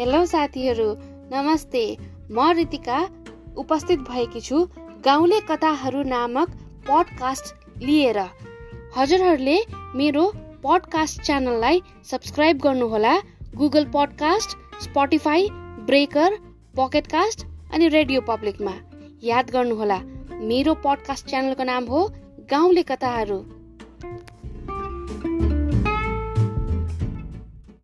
Hello साथीहरू नमस्ते। म रितिका उपस्थित भएकी छु गाउँले कथाहरू नामक पडकास्ट लिएर। हजुरहरूले मेरो पडकास्ट च्यानललाई सब्सक्राइब गर्नुहोला। Google podcast Spotify Breaker Pocket Casts अनि रेडियो पब्लिकमा याद गर्नुहोला। मेरो पडकास्ट च्यानलको नाम हो गाउँले कथाहरू।